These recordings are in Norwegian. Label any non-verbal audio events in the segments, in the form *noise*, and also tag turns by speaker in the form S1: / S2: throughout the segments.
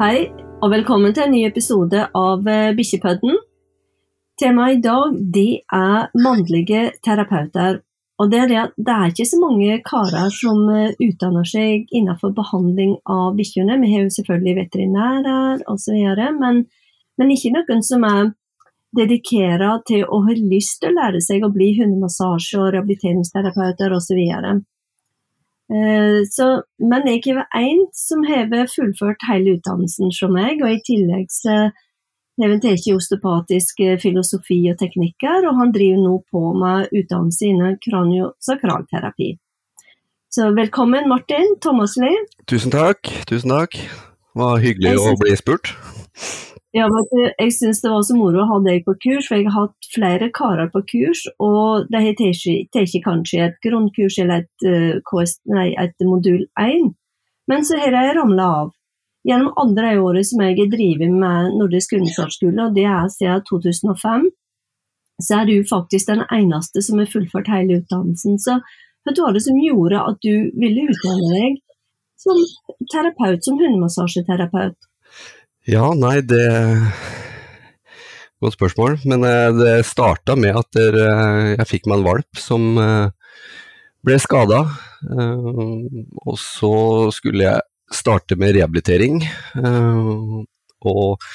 S1: Hei, og velkommen til en ny episode av eh, Bikkjepodden. Temaet i dag det er mannlige terapeuter. Og det er, det, det er ikke så mange karer som eh, utdanner seg innenfor behandling av bikkjene. Vi har jo selvfølgelig veterinærer osv., men, men ikke noen som er dedikert til å ha lyst til å lære seg å bli hundemassasje- og rehabiliteringsterapeuter osv. Eh, så, men jeg er en som har fullført hele utdannelsen som meg, og i tillegg så har han tatt osteopatisk filosofi og teknikker, og han driver nå på med utdannelse innen kraniosakralterapi. Så velkommen, Martin Thomasli.
S2: Tusen takk. Tusen takk. Det var hyggelig synes... å bli spurt.
S1: Ja, Jeg syns det var så moro å ha deg på kurs, for jeg har hatt flere karer på kurs. Og de har tatt kanskje et grunnkurs eller et, KS, nei, et modul 1, men så har de ramla av. Gjennom andre året som jeg har drevet med Nordisk undersøkelsesskole, og det er siden 2005, så er du faktisk den eneste som har fullført hele utdannelsen. Så hva var det som gjorde at du ville utdanne deg som terapeut, som hundemassasjeterapeut?
S2: Ja, nei, det Godt spørsmål. Men eh, det starta med at eh, jeg fikk meg en valp som eh, ble skada. Og så skulle jeg starte med rehabilitering. Og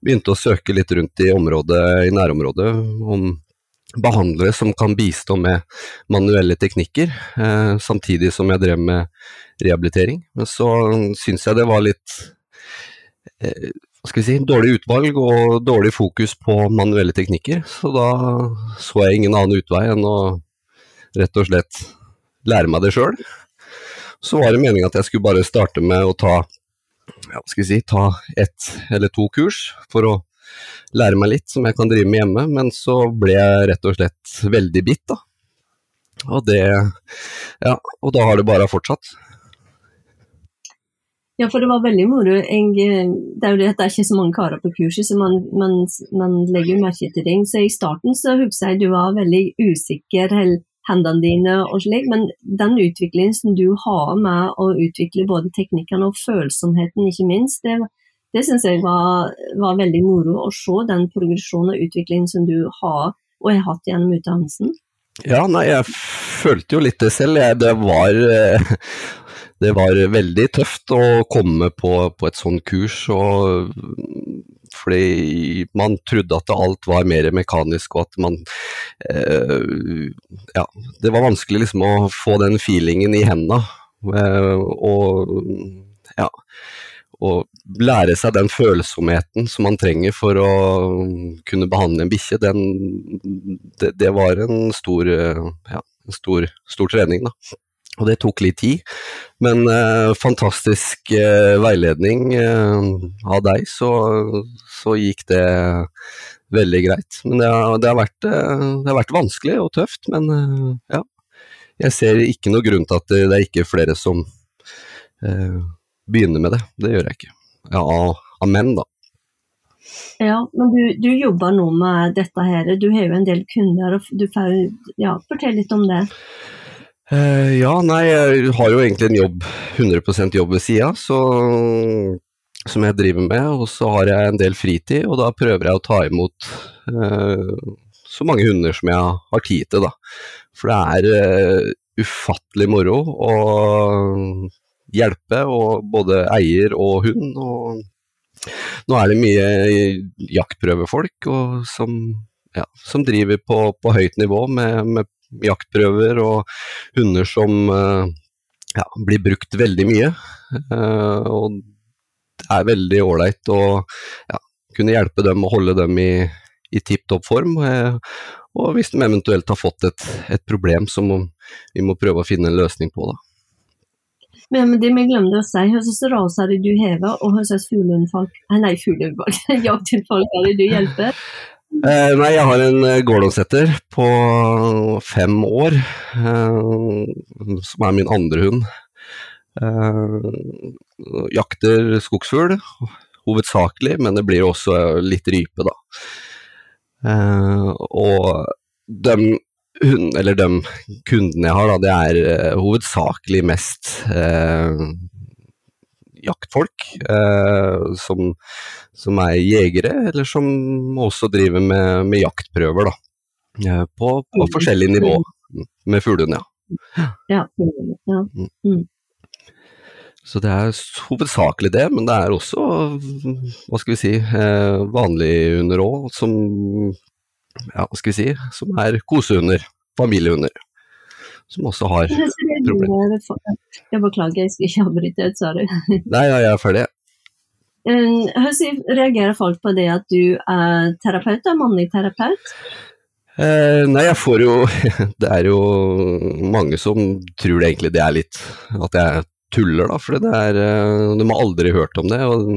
S2: begynte å søke litt rundt i, området, i nærområdet om behandlere som kan bistå med manuelle teknikker, samtidig som jeg drev med rehabilitering. Men så syns jeg det var litt skal vi si, dårlig utvalg og dårlig fokus på manuelle teknikker. Så da så jeg ingen annen utvei enn å rett og slett lære meg det sjøl. Så var det meninga at jeg skulle bare starte med å ta ja, si, ta ett eller to kurs for å lære meg litt som jeg kan drive med hjemme, men så ble jeg rett og slett veldig bitt, da. Og det Ja, og da har det bare fortsatt.
S1: Ja, for det var veldig moro. Jeg, det er jo det at det er ikke så mange karer på kurset, så man, man, man legger jo merke til ting. Så i starten så husker jeg du var veldig usikker, hendene dine og slik, men den utviklingen som du har med å utvikle både teknikkene og følsomheten, ikke minst, det, det syns jeg var, var, veldig moro å se den progresjonen og utviklingen som du har og har hatt gjennom utdannelsen.
S2: Ja, nei, jeg følte jo litt det selv. Jeg, det var eh, det var veldig tøft å komme på, på et sånt kurs. Og, fordi man trodde at alt var mer mekanisk, og at man eh, Ja, det var vanskelig liksom å få den feelingen i hendene. Eh, og ja å lære seg den følsomheten som man trenger for å kunne behandle en bikkje, det, det, var en stor, ja, en stor, stor trening, da. Og det tok litt tid, men eh, fantastisk eh, veiledning eh, av deg, så, så, gikk det veldig greit. Men det har, det, har vært, eh, det har, vært, vanskelig og tøft, men eh, ja. Jeg ser ikke noe grunn til at det, det er ikke flere som begynner med det. Det gjør jeg ikke. Ja, av menn, da.
S1: Ja, men du, du, jobber nå med dette her. Du har jo en del kunder, og du får ja, fortell litt om det.
S2: Uh, ja, nei, jeg har jo egentlig en jobb, 100 jobb ved sida, som jeg driver med. Og så har jeg en del fritid, og da prøver jeg å ta imot uh, så mange hunder som jeg har tid til, da. For det er uh, ufattelig moro å hjelpe og både eier og hund. Og nå er det mye jaktprøvefolk som, ja, som driver på, på høyt nivå med, med jaktprøver og hunder som eh, ja, blir brukt veldig mye. Eh, og det er veldig ålreit å ja, kunne hjelpe dem og holde dem i, i tipp topp form. Eh, og hvis de eventuelt har fått et, et problem som vi må prøve å finne en løsning på. da.
S1: Men det vi glemte å si, slags rase du hever, og slags fuglehundfolk Nei, *laughs* er det du hjelper?
S2: Eh, nei, jeg har en uh, Gordonsetter på fem år, eh, som er min andre hund. Eh, jakter skogsfugl, hovedsakelig, men det blir også litt rype, da. og dem hun, eller de kundene jeg har, da, det er hovedsakelig mest jaktfolk eh, som, som, er jegere, eller som også driver med, med jaktprøver. da. Eh, på, på forskjellig nivå med fuglehund,
S1: ja. ja, ja. Mm. mm.
S2: Så det er hovedsakelig det, men det er også, hva skal vi si, eh, vanlige hunder òg, som, ja, hva skal vi si, som er kosehunder, familiehunder. Som også har *laughs* problemer.
S1: Jeg beklager, jeg skal ikke avbryte, sorry. *laughs*
S2: Nei, ja, jeg er ferdig.
S1: Hvordan reagerer folk på det at du er terapeut, er mannlig terapeut?
S2: Eh, nei, jeg får jo *laughs* Det er jo mange som tror det egentlig det er litt At jeg tuller, da. For eh, De har aldri hørt om det. Og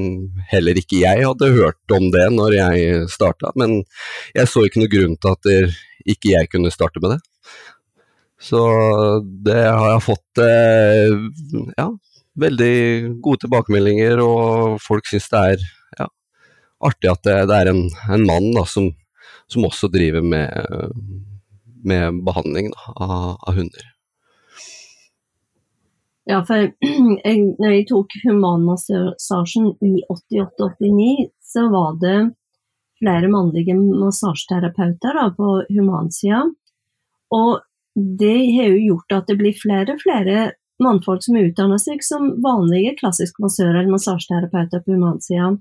S2: heller ikke jeg hadde hørt om det når jeg starta. Men jeg så ikke noe grunn til at ikke jeg kunne starte med det. Så det har jeg fått eh, ja, veldig gode tilbakemeldinger, og folk syns det er ja, artig at det, det er en, en mann da, som som også driver med, med behandling da, av, av, hunder.
S1: Ja, for *clears throat* jeg, når jeg tok humanmassasjen i 88-89, så var det flere mannlige massasjeterapeuter på humansida. Og det har jo gjort at det blir flere og flere mannfolk som utdanner seg som vanlige klassiske massører eller massasjeterapeuter på humansida.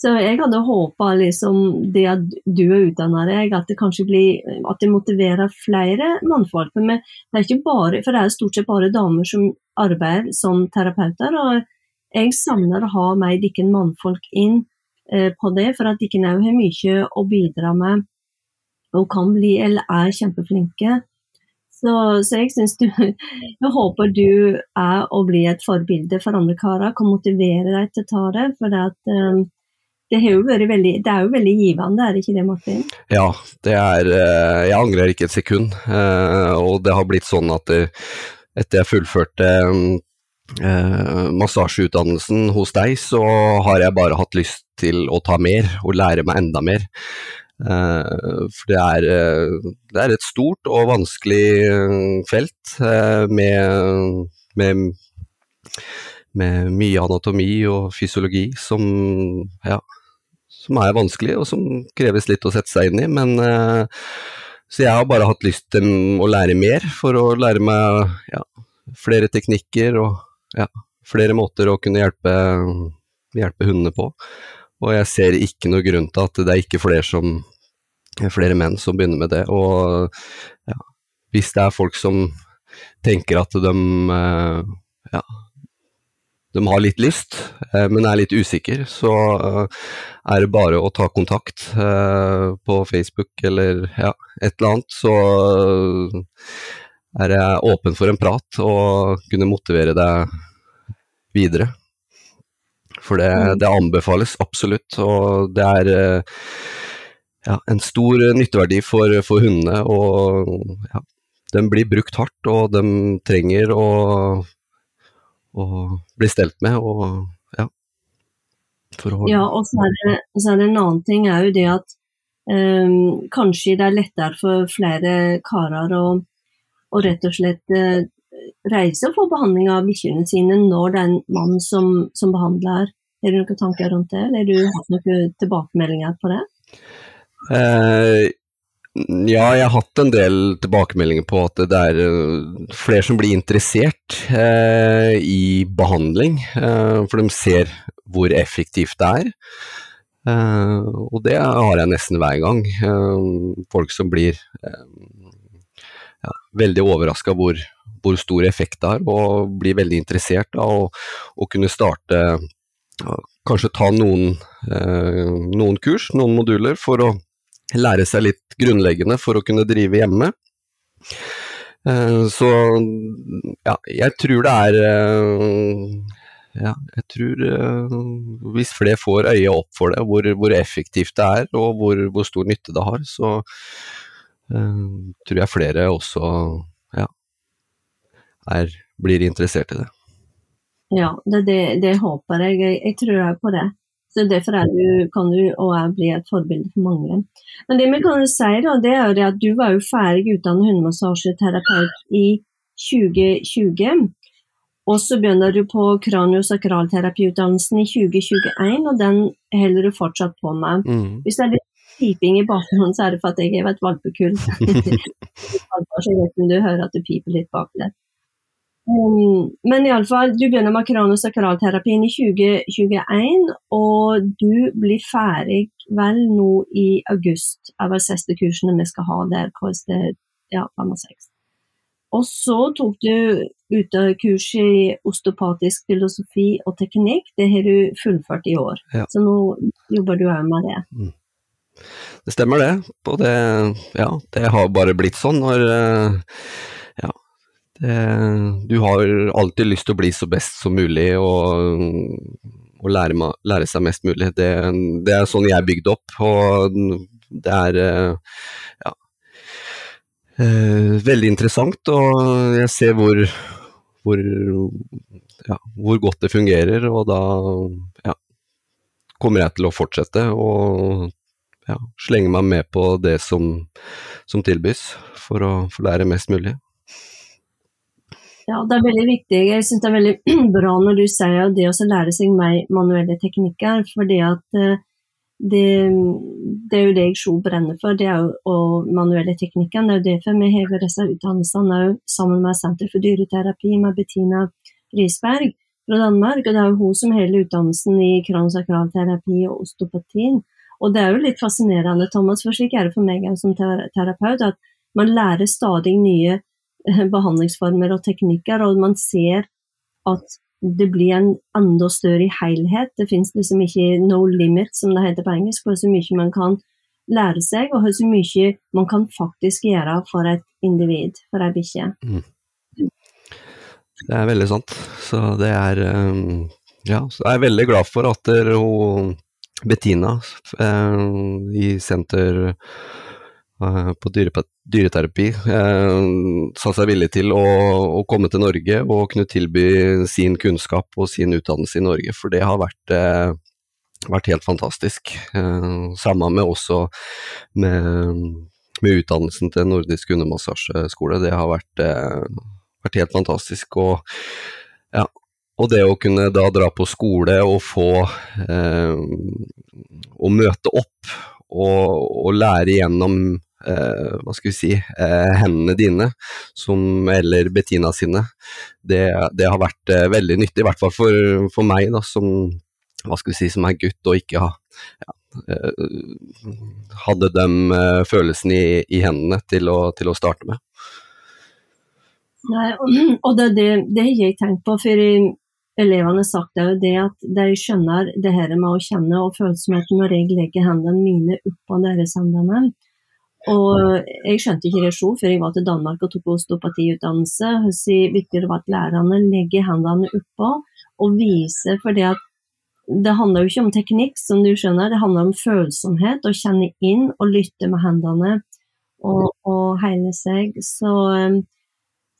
S1: Så jeg hadde håpa liksom, det at du er utdanna deg, at det kanskje blir at det motiverer flere mannfolk. For, det er ikke bare, for det er stort sett bare damer som arbeider som terapeuter. og jeg savner å ha mer dikken mannfolk inn eh, på det, for at dikken òg har mye å bidra med og kan bli eller er kjempeflinke. Så, så jeg syns du *laughs* Jeg håper du er og blir et forbilde for andre karer, kan motivere deg til å ta det. for det at eh, det, veldig, det, er jo veldig givende, er det ikke det, Martin?
S2: Ja, det er eh, Jeg angrer ikke et sekund. Eh, og det har blitt sånn at etter jeg fullførte eh, massasjeutdannelsen hos deg, så har jeg bare hatt lyst til å ta mer og lære meg enda mer. For det er, det er et stort og vanskelig felt med, med med mye anatomi og fysiologi som ja, som er vanskelig, og som kreves litt å sette seg inn i. Men uh, Så jeg har bare hatt lyst til å lære mer, for å lære meg ja, flere teknikker og ja, flere måter å kunne hjelpe, hjelpe, hundene på. Og jeg ser ikke noe grunn til at det er ikke flere, som, flere menn som begynner med det. Og ja, hvis det er folk som tenker at de uh, ja, de har litt lyst, eh, men er litt usikker, så eh, er det bare å ta kontakt eh, på Facebook eller ja, et eller annet. Så er jeg åpen for en prat og kunne motivere deg videre. For det, mm. det anbefales absolutt, og det er ja, en stor nytteverdi for, for hundene. Og ja, de blir brukt hardt, og de trenger å å bli stelt med. og ja,
S1: ja og så er, det, så er det en annen ting er jo det at um, kanskje det er lettere for flere karer å, å rett og slett uh, reise og få behandling av bikkjene sine når det er en mann som, som behandler. Har du noen tanker rundt det, eller har du hatt noen tilbakemeldinger på det?
S2: Eh, ja, jeg har hatt en del tilbakemeldinger på at det er eh, flere som blir interessert eh, i behandling, eh, for de ser hvor effektivt det er. Eh, og det har jeg nesten hver gang. Eh, folk som blir eh, ja, veldig overraska hvor, hvor, stor effekt det har, og blir veldig interessert av å, kunne starte Kanskje ta noen, noen kurs, noen moduler, for å lære seg litt grunnleggende for å kunne drive hjemme. Eh, så ja, jeg tror det er eh, ja, jeg tror eh, hvis flere får øye opp for det, hvor, hvor effektivt det er og hvor, hvor, stor nytte det har, så tror jeg flere også ja, er, blir interessert i det.
S1: Ja, det, det, det håper jeg. jeg. Jeg tror på det. Så Derfor du, kan du og bli et forbilde for mange. Men det vi kan si da, det er at du var jo ferdig utdannet hundemassasjeterapeut i 2020. Og så begynner du på kraniosakralterapiutdannelsen i 2021, og den holder du fortsatt på med.
S2: Mm.
S1: Hvis det er litt piping i bakgrunnen, så er det for at jeg er et valpekull. så *laughs* *laughs* jeg vet om du hører at det piper litt bak der. Um, men iallfall, du begynner med kranosakralterapien i 2021, og du blir ferdig vel nå i august av de siste kursene vi skal ha der, KSD ja, 5 Og så tok du utekurs i osteopatisk filosofi og teknikk, det har du fullført i år.
S2: Ja.
S1: Så nå jobber du òg med det.
S2: Det stemmer det. Og det, ja, det har bare blitt sånn når eh, ja, du har alltid lyst til å bli så best som mulig og, og lære, lære seg mest mulig. Det, det er sånn jeg er bygd opp, og det er eh, ja, eh, veldig interessant, og jeg ser hvor, hvor, ja, hvor godt det fungerer, og da ja, kommer jeg til å fortsette og slenge meg med på det som, som tilbys, for å få lære mest mulig.
S1: Ja, det er veldig viktig. Jeg syns det er veldig *clears throat* bra når du sier det å lære seg mer manuelle teknikker, fordi at eh, det, det er jo det jeg sjøl brenner for, det er jo og manuelle teknikker. Det er jo derfor vi hever disse utdannelsene sammen med Senter for dyreterapi med Bettina Risberg fra Danmark. og Det er jo hun som hele utdannelsen i kronosakralterapi og osteopatien. Og det er jo litt fascinerende, Thomas, for slik er det for meg som terapeut, at man lærer stadig nye behandlingsformer og teknikker, og man ser at det blir en enda større helhet. Det finnes liksom ikke no limit, som det heter på engelsk, for så mye man kan lære seg, og så mye man kan faktisk gjøre for et individ, for ei bikkje.
S2: Det er veldig sant. Så det er eh, Ja, så jeg er veldig glad for at hun Bettina eh, i Senter eh, på dyrepa- dyreterapi eh, sa seg villig til å, å komme til Norge og kunne tilby sin kunnskap og sin utdannelse i Norge, for det har vært eh, vært helt fantastisk. Eh, Samme med også med, med utdannelsen til Nordisk undermassasjeskole. Det har vært, eh, vært helt fantastisk. Og, ja, og det å kunne da dra på skole og få eh, Å møte opp og, og lære gjennom eh, hva skal vi si, eh, hendene dine, som, eller Bettina sine, det, det har vært eh, veldig nyttig. I hvert fall for, for meg, da, som si, som er gutt og ikke ha, ja, eh, hadde de følelsen i, i hendene til å, til å starte med.
S1: Nei, og det, det, det har jeg tenkt på, for elevene sagt det, det at de skjønner det her med å kjenne og følsomheten når jeg legger hendene mine oppå deres hendene. Og jeg skjønte ikke det sjøl før jeg var til Danmark og tok osteopatiutdannelse. Hvor viktig var at lærerne legger hendene oppå og viser, for det handler jo ikke om teknikk, som du skjønner, det handler om følsomhet, å kjenne inn og lytte med hendene og, og heile seg. Så, um,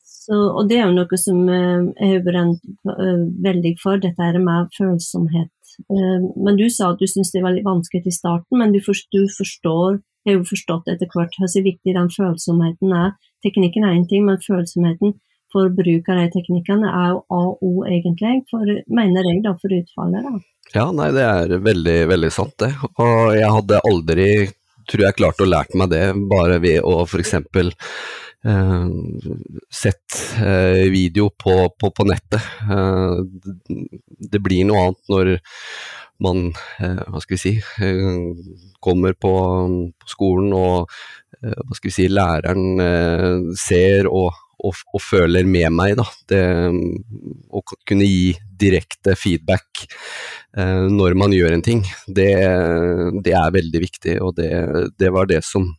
S1: så, og det er jo noe som eh, jeg har brent eh, veldig for, dette er med følsomhet. Eh, Men du sa at du syntes det var litt vanskelig i starten, men du forstår, jeg har jo forstått etter hvert hvor viktig den følsomheten er. Teknikken er én ting, men følsomheten for bruk av de teknikkene er jo A og O, egentlig, for, mener jeg da, for utfallet. da.
S2: Ja, nei, det er veldig, veldig sant det. Og jeg hadde aldri, tror jeg, klart å lært meg det bare ved å f.eks. Eh, sett eh, video på, på, på nettet. Eh, det blir noe annet når man, hva skal vi si, kommer på, på skolen og hva skal vi si, læreren ser og, og, og føler med meg, da. Det, å kunne gi direkte feedback når man gjør en ting, det, det er veldig viktig, og det, det var det som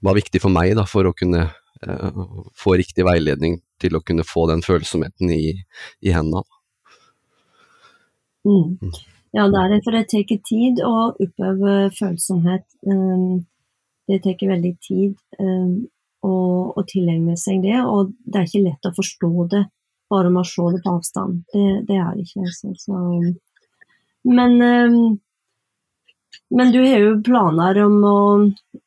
S2: var viktig for meg da, for å kunne eh, få riktig veiledning til å kunne få den følsomheten i, i hendene.
S1: Mm.
S2: Mm.
S1: Ja, det er det, for det tar tid å oppøve følsomhet. Um, det tar veldig tid um, å, å tilegne seg det, og det er ikke lett å forstå det bare med å se det på avstand. Det, det er det ikke. Altså. Så, men um, men du har jo planer om å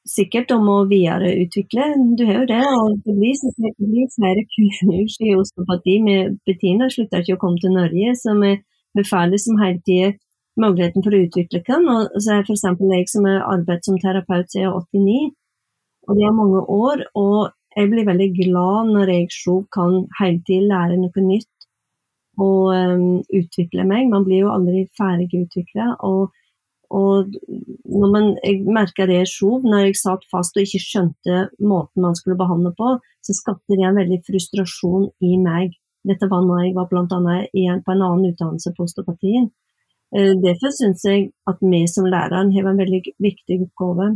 S1: sikkert om å videreutvikle. Du har jo det, og det blir, det blir flere kurs i osteopati. med Bettina slutter ikke å komme til Norge, så vi, får liksom hele tida muligheten for å utvikle den. Og så er f.eks. jeg som har arbeidet som terapeut siden 89, og det er mange år. og jeg blir veldig glad når jeg selv kan hele tiden lære noe nytt og um, utvikle meg. Man blir jo aldri ferdig utvikla. Og og når man, jeg merka det sjov, når jeg satt fast og ikke skjønte måten man skulle behandle på, så skapte det en veldig frustrasjon i meg. Dette var når jeg var bl.a. på en annen utdannelse på osteopatien. Eh, derfor syns jeg at vi som lærere har en veldig viktig oppgave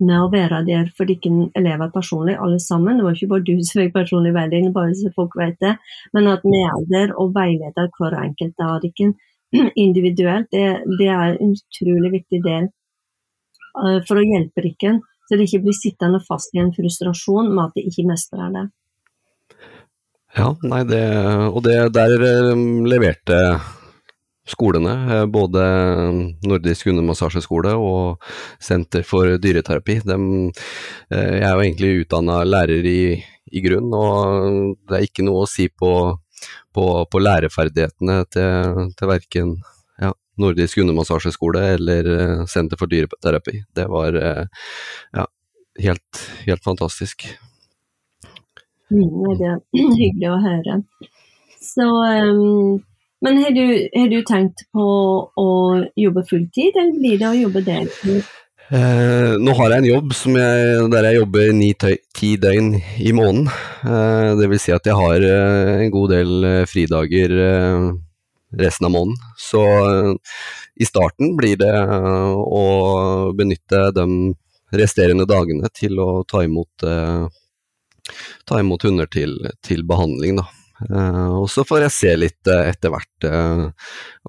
S1: med å være der for dere elever personlig, alle sammen. Det var ikke bare du som fikk personlig veiledning, bare så folk vet det, men at vi er der og veileder hver enkelt av dere *clears throat* individuelt, det, det, er en utrolig viktig del uh, for å hjelpe Rikken. Så det ikke blir sittende fast i en frustrasjon med at de ikke mestrer det.
S2: Ja, nei, det, og det der um, leverte skolene, eh, både Nordisk hundemassasjeskole og Senter for dyreterapi. De, eh, jeg er jo egentlig utdanna lærer i, i grunn, og det er ikke noe å si på på, på læreferdighetene til, til verken ja, Nordisk hundemassasjeskole eller uh, Senter for dyreterapi. Det var uh, ja, helt, helt fantastisk.
S1: Mm, det er *clears throat* hyggelig å høre. Så, um, men har du, har du, tenkt på å jobbe fulltid, eller blir det å jobbe deltid?
S2: Eh, nå har jeg en jobb jeg, der jeg jobber ni-ti døgn i måneden. Eh, det vil si at jeg har eh, en god del eh, fridager eh, resten av måneden. Så eh, i starten blir det å benytte de resterende dagene til å ta imot, ta imot hunder til, til behandling, da. Uh, og så får jeg se litt uh, etter hvert uh,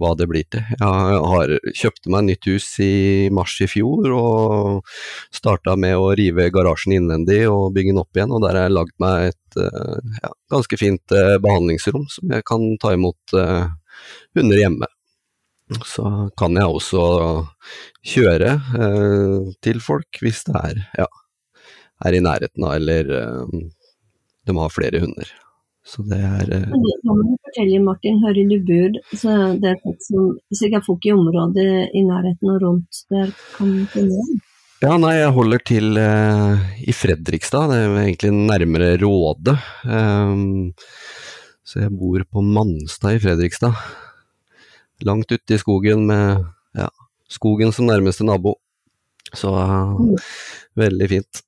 S2: hva det blir til. Jeg har kjøpte meg nytt hus i mars i fjor og starta med å rive garasjen innvendig og bygge den opp igjen. Og der har jeg lagd meg et ja, ganske fint behandlingsrom som jeg kan ta imot hunder hjemme. Så kan jeg også kjøre til folk hvis det er, ja, er i nærheten av eller de har flere hunder. Så det er
S1: eh... Det kan du fortelle, Martin. Hører du bud, så det er folk som sikkert folk i området i nærheten og rundt der kan finne dem?
S2: Ja, nei, jeg holder til eh, i Fredrikstad, det er egentlig nærmere Råde. Um, så jeg bor på Manstad i Fredrikstad. Langt ute i skogen med ja, skogen som nærmeste nabo. Så uh, veldig fint.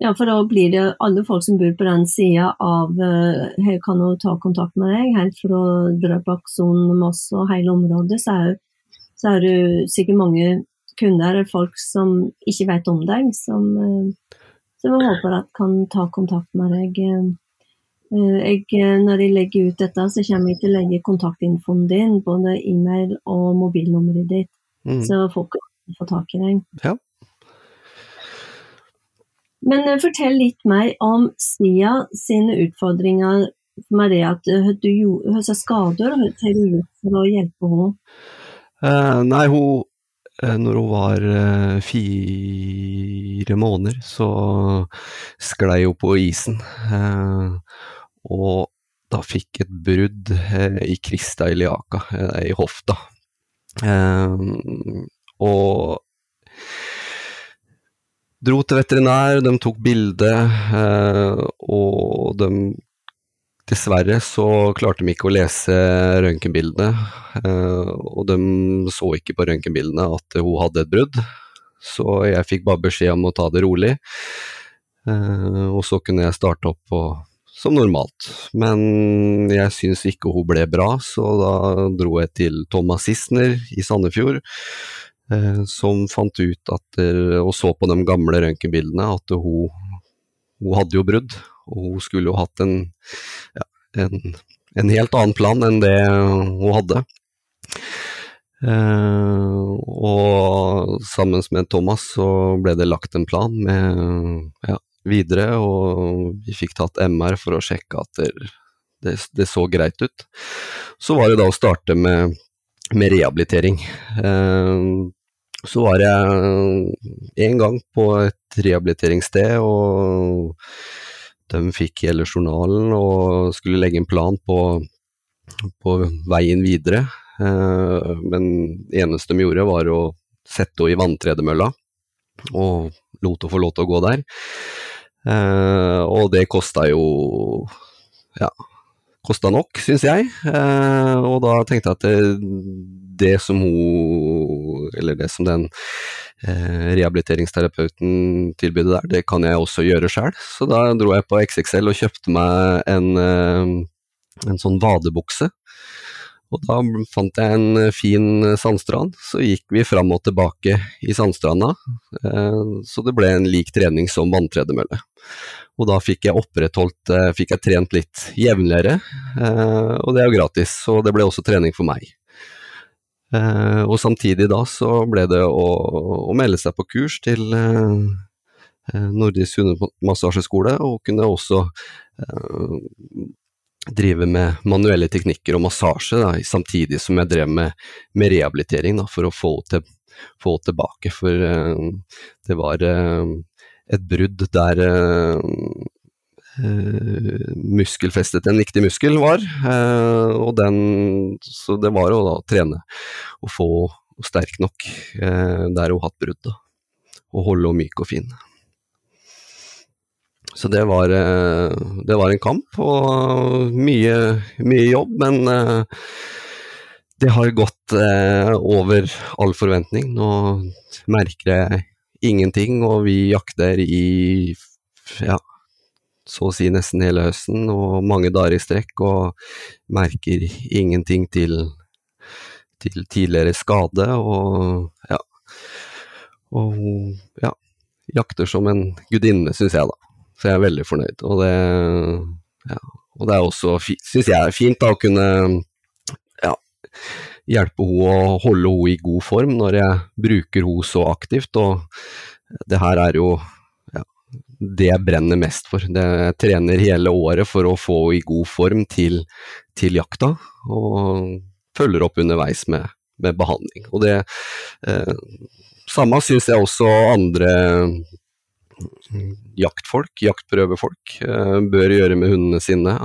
S1: Ja, for da blir det alle folk som bor på den sida av Her kan jo ta kontakt med deg, helt fra Drøbaksonen, Son, Moss og hele området, så er, så er det sikkert mange kunder, folk som ikke vet om deg, som, uh, som jeg håper at kan ta kontakt med deg. Uh, jeg, når jeg legger ut dette, så kommer jeg til å legge kontaktinfoen din, både e-mail og mobilnummeret ditt, mm. så folk kan få tak i deg.
S2: Ja.
S1: Men uh, fortell litt mer om Sia sine utfordringer med det at du har gjorde skader har du gjort for å hjelpe henne?
S2: Uh, nei, hun når hun var fire måneder, så sklei hun på isen. og da fikk et brudd i krista iliaka, i hofta. og Dro til veterinær, de tok bilde, eh, og de Dessverre så klarte de ikke å lese røntgenbildene, eh, og de så ikke på røntgenbildene at hun hadde et brudd. Så jeg fikk bare beskjed om å ta det rolig, eh, og så kunne jeg starte opp på, som normalt. Men jeg syns ikke hun ble bra, så da dro jeg til Thomas Sissener i Sandefjord som fant ut at, eh, og så på de gamle røntgenbildene, at hun, hun, hadde jo brudd. Og hun skulle jo hatt en, ja, en, en helt annen plan enn det hun hadde. Eh, og sammen med Thomas så ble det lagt en plan med ja, videre, og vi fikk tatt MR for å sjekke at det, det, det så greit ut. Så var det da å starte med, med rehabilitering. Eh, så var jeg en gang på et rehabiliteringssted, og de fikk hele journalen og skulle legge en plan på, på veien videre. Eh, men det eneste de gjorde, var å sette henne i vanntredemølla, og lot henne få lov til å gå der. Eh, og det kosta jo ja, kosta nok, syns jeg. Eh, og da tenkte jeg at det, det, som hun, eller det som den eh, rehabiliteringsterapeuten tilbød der, det kan jeg også gjøre sjøl. Så da dro jeg på XXL og kjøpte meg en, eh, en sånn vadebukse. Og da fant jeg en eh, fin sandstrand, så gikk vi fram og tilbake i sandstranda. Så det ble en lik trening som vanntredemølle. Og da fikk jeg opprettholdt, fikk jeg trent litt jevnligere, og det er jo gratis. Så det ble også trening for meg. Og samtidig da så ble det å, å melde seg på kurs til Nordisk hundemassasjeskole, og kunne også drive med manuelle teknikker og massasje, da, samtidig som jeg drev med, med rehabilitering da, for å få henne til, tilbake. For det var et brudd der uh, muskelfestet en viktig muskel var, og den, så det var å da trene og få sterk nok der hun hatt brudd, da, og holde henne myk og fin. Så det var, det var, en kamp og mye, mye jobb, men det har gått over all forventning. Nå merker jeg ingenting, og vi jakter i ja, så å si nesten hele høsten og mange dager i strekk, og merker ingenting til, til tidligere skade. Og ja, og ja, jakter som en gudinne, syns jeg, da. Så jeg er veldig fornøyd. Og det, ja, og det er også, syns jeg, er fint da, å kunne ja, hjelpe henne å holde henne i god form når jeg bruker henne så aktivt. Og det her er jo ja, det jeg brenner mest for. Jeg trener hele året for å få henne i god form til, til jakta, og følger opp underveis med, med behandling. Og det eh, samme syns jeg også andre jaktfolk, jaktprøvefolk, eh, bør gjøre med hundene sine.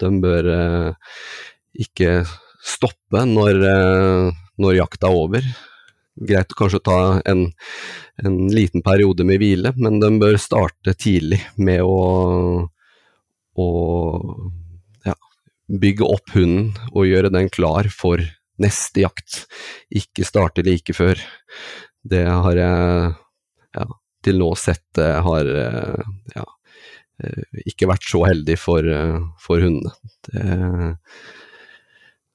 S2: De bør eh, ikke stoppe når, eh, når jakta er over. Greit å kanskje ta en, en, liten periode med hvile, men den bør starte tidlig med å, å ja, bygge opp hunden og gjøre den klar for neste jakt. Ikke starte like før. Det har jeg ja, til nå sett eh, har eh, ja, ikke vært så heldig for, for hundene. Det,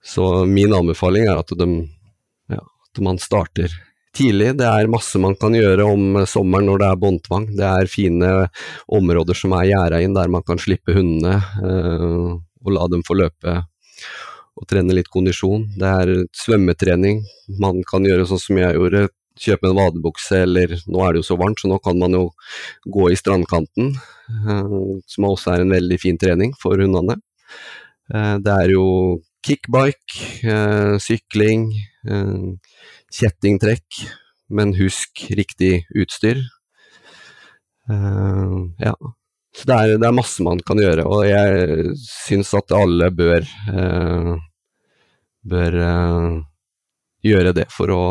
S2: så min anbefaling er at, de, ja, at, man starter tidlig. Det er masse man kan gjøre om sommeren når det er båndtvang. Det er fine områder som er gjerda inn der man kan slippe hundene eh, og la dem få løpe og trene litt kondisjon. Det er svømmetrening man kan gjøre sånn som jeg gjorde, kjøpe en vadebukse, eller nå er det jo så varmt, så nå kan man jo gå i strandkanten, eh, som også er en veldig fin trening for hundene. Eh, det er jo kickbike, eh, sykling, kjettingtrekk, men husk riktig utstyr. Ja. Så det er, det er, masse man kan gjøre, og jeg syns at alle bør, bør gjøre det for å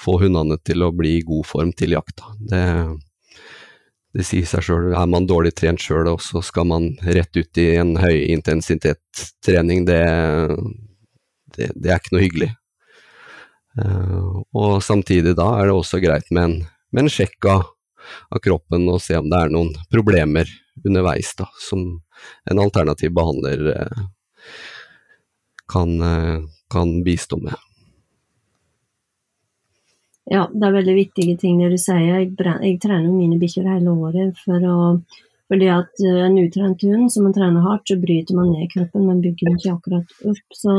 S2: få hundene til å bli i god form til jakta. Det, det sier seg sjøl. Er man dårlig trent sjøl, og så skal man rett ut i en høyintensitetstrening, det, det, det er ikke noe hyggelig. Uh, og samtidig da er det også greit med en, med en sjekk av, av, kroppen og se om det er noen problemer underveis da, som en alternativ behandler uh, kan, uh, kan bistå med.
S1: Ja, det er veldig viktige ting det du sier. Jeg, jeg trener mine bikkjer hele året for å fordi at eh, en utrent hund som man trener hardt, så bryter man ned kroppen, men bygger den ikke akkurat opp. Så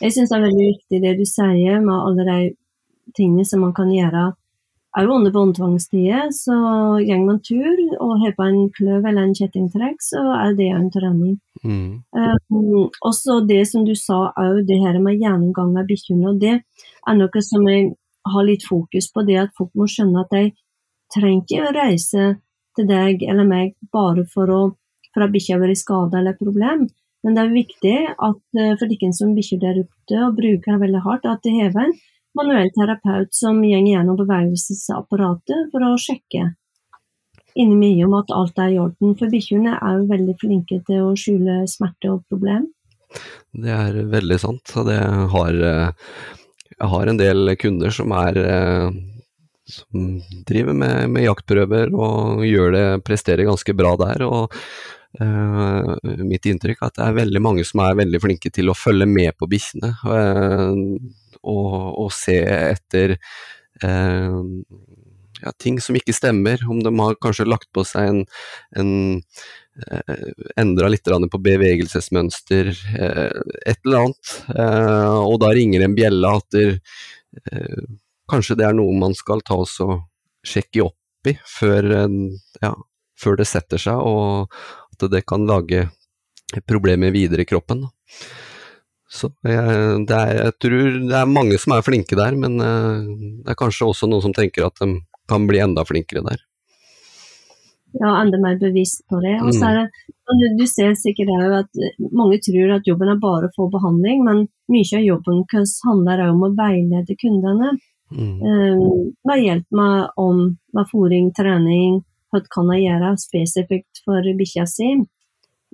S1: jeg syns det er veldig viktig det du sier med alle de tingene som man kan gjøre òg under båndtvangstider. Så går man tur og har på en kløv eller en kjettingtrekk, så er det en trening. Mm. Um, også det som du sa òg, det her med gjennomgang av bikkjene. Det er noe som jeg ha litt fokus på det at folk må skjønne at de trenger ikke å reise til deg eller meg bare for, å, for at bikkja har vært skada eller et problem. Men det er viktig at eh, for dere som bikkjer der ute og bruker den veldig hardt, at det hever en manuell terapeut som går gjennom bevegelsesapparatet for å sjekke inni mye om at alt er i orden. For bikkjene er jo veldig flinke til å skjule smerte og problem.
S2: Det er veldig sant. det har, jeg har en del kunder som er som driver med, med, jaktprøver og gjør det, presterer ganske bra der. og uh, Mitt inntrykk er at det er veldig mange som er veldig flinke til å følge med på bikkjene. Uh, og, og, se etter ja, ting som ikke stemmer. Om de har kanskje lagt på seg en, en Endra litt på bevegelsesmønster, et eller annet. Og da ringer en bjelle at der, kanskje det er noe man skal ta og sjekke opp i før, ja, før, det setter seg, og at det kan lage problemer videre i kroppen. Så jeg, er, jeg, tror det er mange som er flinke der, men eh, det er kanskje også noen som tenker at kan bli enda flinkere der.
S1: Ja, enda mer bevisst på det. Og så er det, du, du ser sikkert òg at mange tror at jobben er bare å få behandling, men mye av jobben handler om å veilede kundene. Mm. Um, med hjelp med, om, med fôring, trening, hva kan jeg gjøre spesifikt for bikkja si.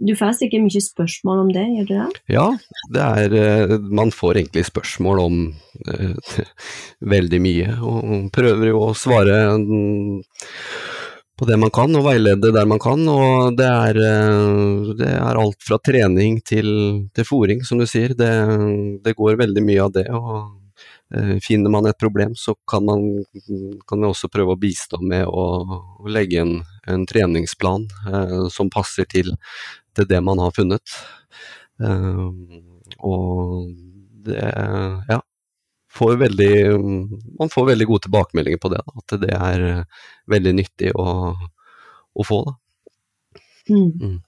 S1: Du får sikkert mye spørsmål om det, gjør du det?
S2: Ja, det er, eh, man får egentlig spørsmål om uh, *laughs* veldig mye, og prøver jo å svare um, på det man kan, og veilede der man kan. Og det er, uh, det er alt fra trening til, til fòring, som du sier. Det, det går veldig mye av det. og Eh, finner man et problem, så kan man kan også prøve å bistå med å, å legge en, en treningsplan eh, som passer til, til, det man har funnet. Eh, og det ja, får veldig, man får veldig gode tilbakemeldinger på det. Da, at det er veldig nyttig å, å få.
S1: Mm. Mm.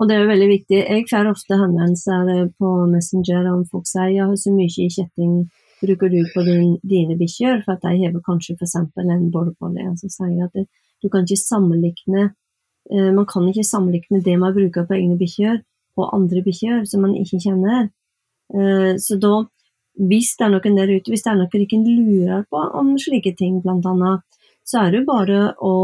S1: Og det er jo veldig viktig. Jeg får ofte henvendelser på Messenger om folk sier jeg har så mye i kjetting bruker du på din, dine bikkjer, for at de har kanskje f.eks. en border. Altså sier at det, du kan ikke sammenligne eh, Man kan ikke sammenligne det man bruker på egne bikkjer, på andre bikkjer som man ikke kjenner. Eh, så da, hvis det er noen der ute, hvis det er noen dere lurer på om slike ting, annet, så er det jo bare å,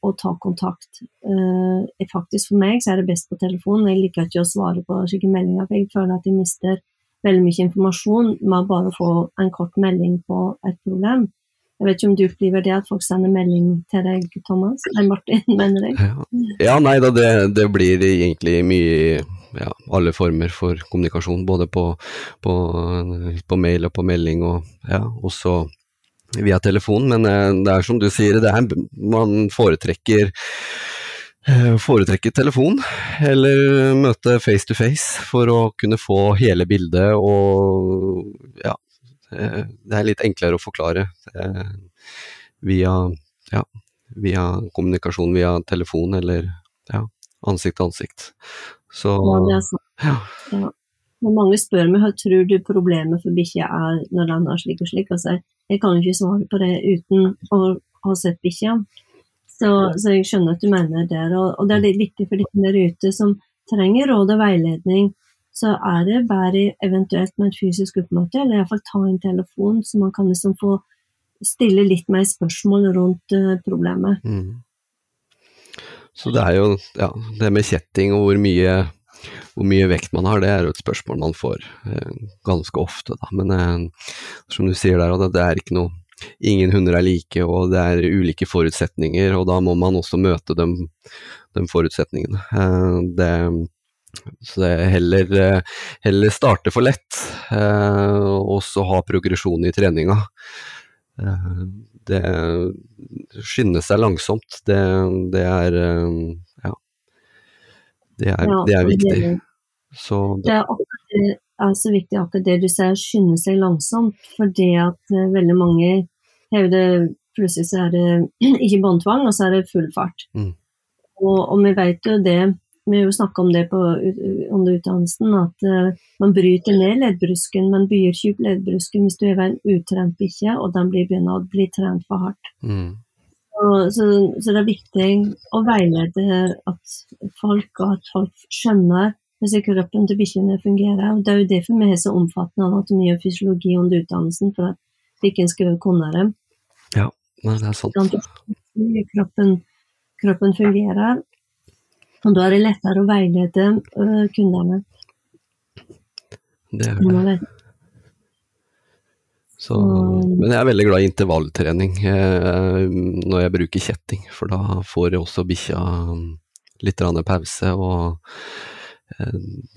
S1: å ta kontakt. Eh, faktisk For meg så er det best på telefon. Jeg liker ikke å svare på slike meldinger, for jeg føler at jeg mister veldig mye informasjon med bare å få en kort melding på et problem. Jeg vet ikke om du opplever det at folk sender melding til deg, Thomas? Nei, Martin, *laughs* mener jeg.
S2: Ja, nei da, det, det, blir egentlig mye ja, alle former for kommunikasjon. Både på, på, på, mail og på melding, og ja, også via telefon. Men eh, det er som du sier, det er, man foretrekker foretrekke telefon eller møte face to face for å kunne få hele bildet og ja, eh, det er litt enklere å forklare eh, via, ja, via kommunikasjon via telefon eller ja, ansikt til ansikt. Så
S1: ja, er. Ja. ja. Men mange spør meg hva tror du problemet for bikkja er når den har slik og slik. Altså, jeg kan jo ikke svare på det uten å ha sett bikkja. Så, så, jeg skjønner at du mener det. Og, og det er litt viktig for de der ute som trenger råd og veiledning. Så er det bare eventuelt med et fysisk oppmøte, eller iallfall ta en telefon, så man kan liksom få stille litt mer spørsmål rundt uh, problemet. Mm.
S2: Så det er jo ja, det med kjetting og hvor mye, hvor mye, vekt man har, det er jo et spørsmål man får eh, ganske ofte, da. Men eh, som du sier der, det, det er ikke noe ingen hunder er like, og det er ulike forutsetninger, og da må man også møte de, de forutsetningene. Eh, det, så det er heller, heller starte for lett, eh, og så ha progresjon i treninga. Eh, det skynde seg langsomt, det, det er ja. Det er, det er viktig.
S1: Så det er så viktig akkurat det du sier, skynde seg langsomt. Fordi at uh, veldig mange hevder plutselig så er det *clears throat* ikke båndtvang, og så er det full fart. Mm. Og, og, vi vet jo det vi har jo snakka om det på, under utdannelsen, at uh, man bryter ned leddbrusken. Man byr ikke leddbrusken hvis du er en utrent bikkje, og den blir begynner å bli trent for hardt. Mm. Og, så, så, det er viktig å veilede at folk, og at folk skjønner hvordan kroppen til bikkjene fungerer. og Det er jo derfor vi har så omfattende anatomi og fysiologi under utdannelsen, for at bikkjen skal kunne det.
S2: Ja, det er sant.
S1: Kroppen, kroppen fungerer, og da er det lettere å veilede uh, kundene.
S2: Det er det. Så, men jeg er veldig glad i intervalltrening eh, når jeg bruker kjetting, for da får jeg også bikkja litt pause. Og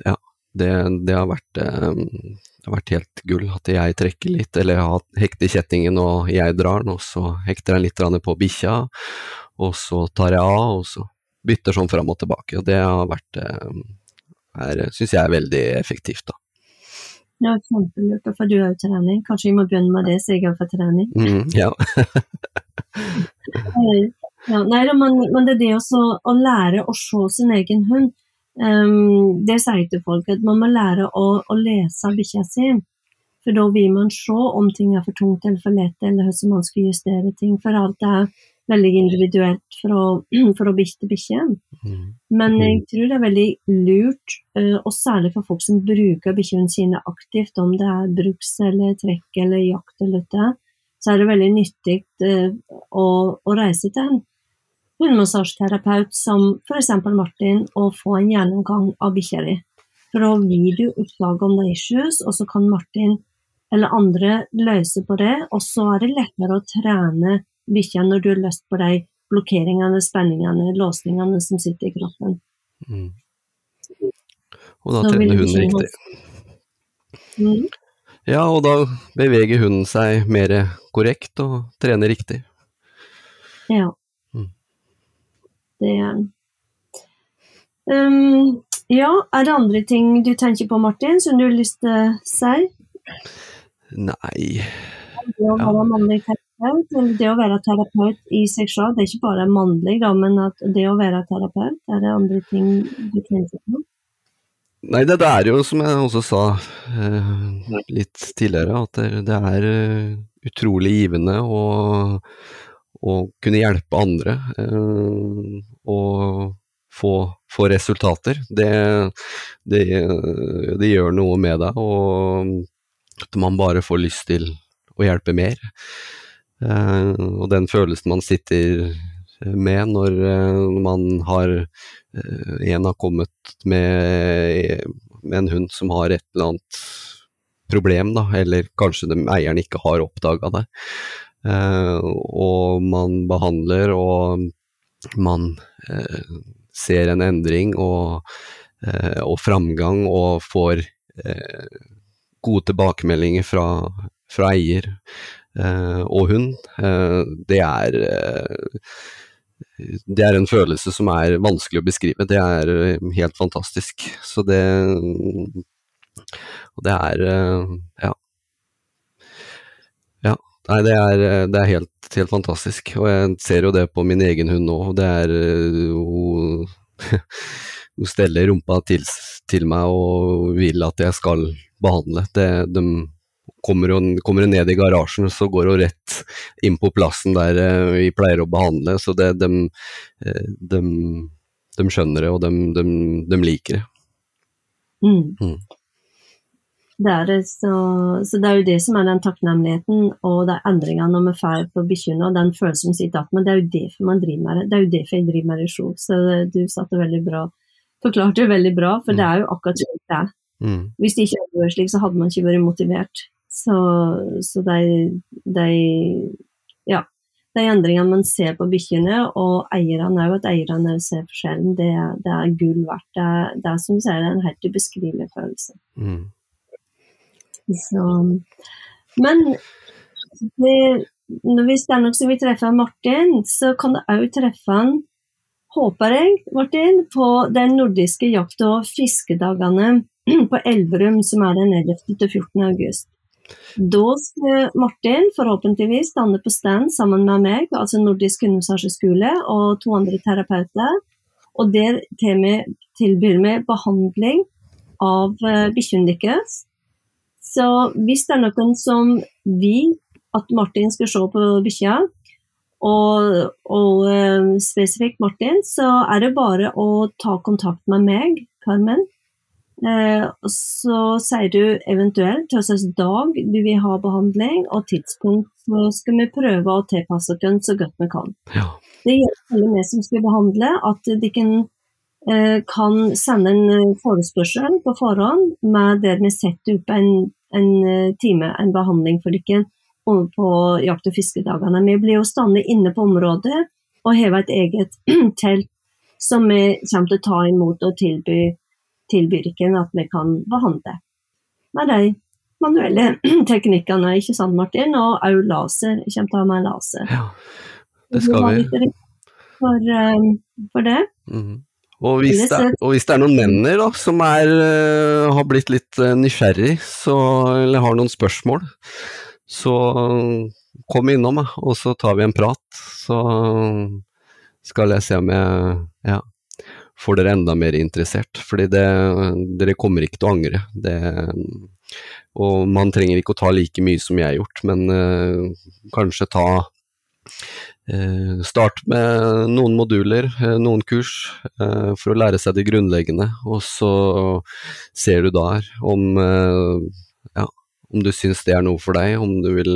S2: ja, det, det, har vært, eh, det, har vært, helt gull at jeg trekker litt, eller har hekter kjettingen og jeg drar den, og så hekter den litt på bikkja, og så tar jeg av, og så bytter sånn fram og tilbake. Og det har vært, eh, syns jeg er veldig effektivt, da.
S1: Ja, kjempelurt. For du har jo trening. Kanskje jeg må begynne med det, så jeg har få trening.
S2: Mm, ja. *laughs*
S1: ja. Nei, men, men, det er det også å lære å se sin egen hund. Um, det sier jeg til folk, at man må lære å, å lese bikkja si. For da vil man se om ting er for tungt eller for lett, eller hvordan man skal justere ting. For alt er veldig individuelt fra, fra bikkje til bikkje. Mm. Men jeg mm. tror det er veldig lurt, eh, og særlig for folk som bruker bikkjene sine aktivt, om det er bruks eller trekk eller jakt eller dette, så er det veldig nyttig eh, å, å reise til en hundemassasjeterapeut som f.eks. Martin og få en gjennomgang av bikkja di. For å video du oppdage om det er issues, og så kan Martin eller andre løse på det, og så er det lettere å trene bikkja når du har lyst på de blokkeringene, spenningene, låsningene som sitter i kroppen. Mm.
S2: Og da trener hunden riktig. Mm. Ja, og da beveger hunden seg mer korrekt og trener riktig.
S1: Ja. Det um, Ja, er det andre ting du tenker på, Martin, som du har lyst til å si?
S2: Nei
S1: Det å være mannlig terapeut, det å være terapeut i seg selv, det er ikke bare mannlig, da, men at det å være terapeut, er det andre ting du tenker på?
S2: Nei, det, det, er jo som jeg også sa eh, litt tidligere, at det, det er uh, utrolig givende å, å, kunne hjelpe andre og få, få resultater. Det, det, gjør noe med deg, og at man bare får lyst til å hjelpe mer. Eh, og den følelsen man sitter med når eh, man har eh, En har kommet med, med, en hund som har et eller annet problem, da, eller kanskje de, eieren ikke har oppdaga det. Og man behandler, og man ser en endring og, og framgang, og får gode tilbakemeldinger fra, fra eier. Eh, og hund, eh, det er eh, det er en følelse som er vanskelig å beskrive. Det er helt fantastisk. Så det Det er Ja. Nei, det er, det er helt, helt, fantastisk. Og jeg ser jo det på min egen hund nå. Det er Hun, *laughs* hun steller rumpa til, til, meg og vil at jeg skal behandle. Det, de, kommer hun, kommer hun, ned i garasjen, så går hun rett inn på plassen der eh, vi pleier å behandle. Så det, de, eh, de, de, skjønner det, og de, de liker det.
S1: Mm. Mm. Det er det, så, så, det er jo det som er den takknemligheten og de endringene når vi får på bikkjene, og den følelsen som sitter igjen. Men det er jo derfor man driver med det. Det er jo derfor jeg driver med resjon. Så du satte veldig bra, forklarte det veldig bra, for mm. det er jo akkurat slik det er. Mm. Hvis det ikke hadde vært slik, så hadde man ikke vært motivert. Så, så de, de, ja, de endringene man ser på bikkjene, og eierne òg, at eierne ser forskjellen, det, det, er gull verdt. Det er, det er som du sier, en helt ubeskrivelig følelse. Mm. Så, men det, hvis det er noe som vil treffe Martin, så kan det òg treffe han, håper jeg, Martin, på de nordiske jakt- og fiskedagene *clears throat* på Elverum, som er den 11. til 14. august. Da skal Martin forhåpentligvis stande på stand sammen med meg, altså Nordisk hundemassasjeskole og to andre terapeuter. Og der tilbyr vi behandling av uh, bikkjene deres. Så hvis det er noen som vil at Martin skal se på bikkja, og, og uh, spesifikt Martin, så er det bare å ta kontakt med meg, Carmen. Uh, så sier du eventuelt hvilken dag du vil ha behandling, og tidspunkt. Så skal vi prøve å tilpasse oss så godt vi kan.
S2: Ja.
S1: Det gjelder alle vi som skal behandle, at de kan, uh, kan sende en forespørsel på forhånd med der vi setter opp en, en time, en behandling for dere på jakt- og fiskedagene. Vi blir jo stående inne på området og heve et eget *clears throat* telt som vi kommer til å ta imot og tilby, tilby at vi kan behandle. Med de manuelle *clears throat* teknikkene, ikke sant Martin? Og òg laser. Jeg kommer til å ha med laser.
S2: Ja, det skal vi.
S1: For, um, for det.
S2: Mm. Og hvis, det, og hvis, det, er noen menner da, som er, uh, har blitt litt uh, nysgjerrig, så, eller har noen spørsmål, så kom innom, og så tar vi en prat. Så skal jeg se om jeg ja, får dere enda mer interessert. Fordi det, dere kommer ikke til å angre. Det, og man trenger ikke å ta like mye som jeg har gjort, men uh, kanskje ta Start med noen moduler, uh, noen kurs, for å lære seg det grunnleggende. Og så ser du der om ja, om du syns det er noe for deg, om du vil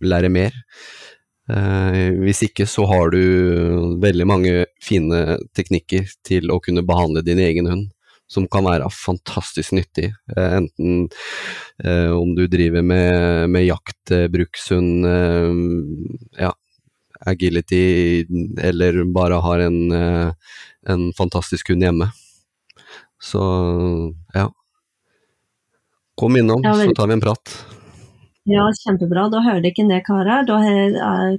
S2: lære mer. Eh, hvis ikke så har du veldig mange fine teknikker til å kunne behandle din egen hund, som kan være fantastisk nyttig. Eh, enten eh, om du driver med, med jakt, brukshund, eh, ja, agility, eller bare har en, eh, en fantastisk hund hjemme. Så ja. Kom innom, ja, så tar vi en prat.
S1: Ja, kjempebra. Da hører dere det, karer. Da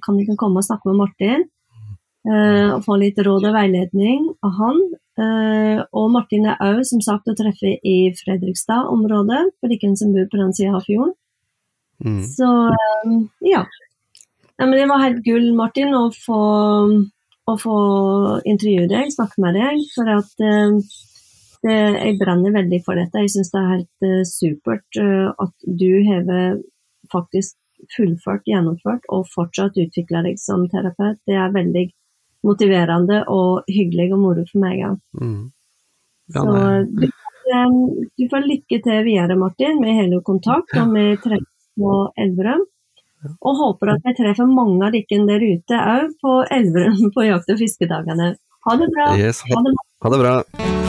S1: kan dere komme og snakke med Martin. Uh, og få litt råd og veiledning av han. Uh, og Martin er òg som sagt å treffe i Fredrikstad-området, for dere som bor på den sida av fjorden. Mm. Så ja. Ja. Men det var helt gull, Martin, å få, å få intervjue deg, snakke med deg. For at det, jeg brenner veldig for dette. Jeg syns det er helt uh, supert uh, at du har faktisk fullført, gjennomført og fortsatt utvikla deg som terapeut. Det er veldig motiverende og hyggelig og moro for meg. Ja. Mm. Ja, Så du, du, får lykke til videre, Martin. Vi hele kontakt, og vi treffes på Elverum. Og håper at jeg treffer mange av dere der ute òg på Elverum på jakt- og fiskedagene. Ha det bra.
S2: Yes, ha, ha det bra.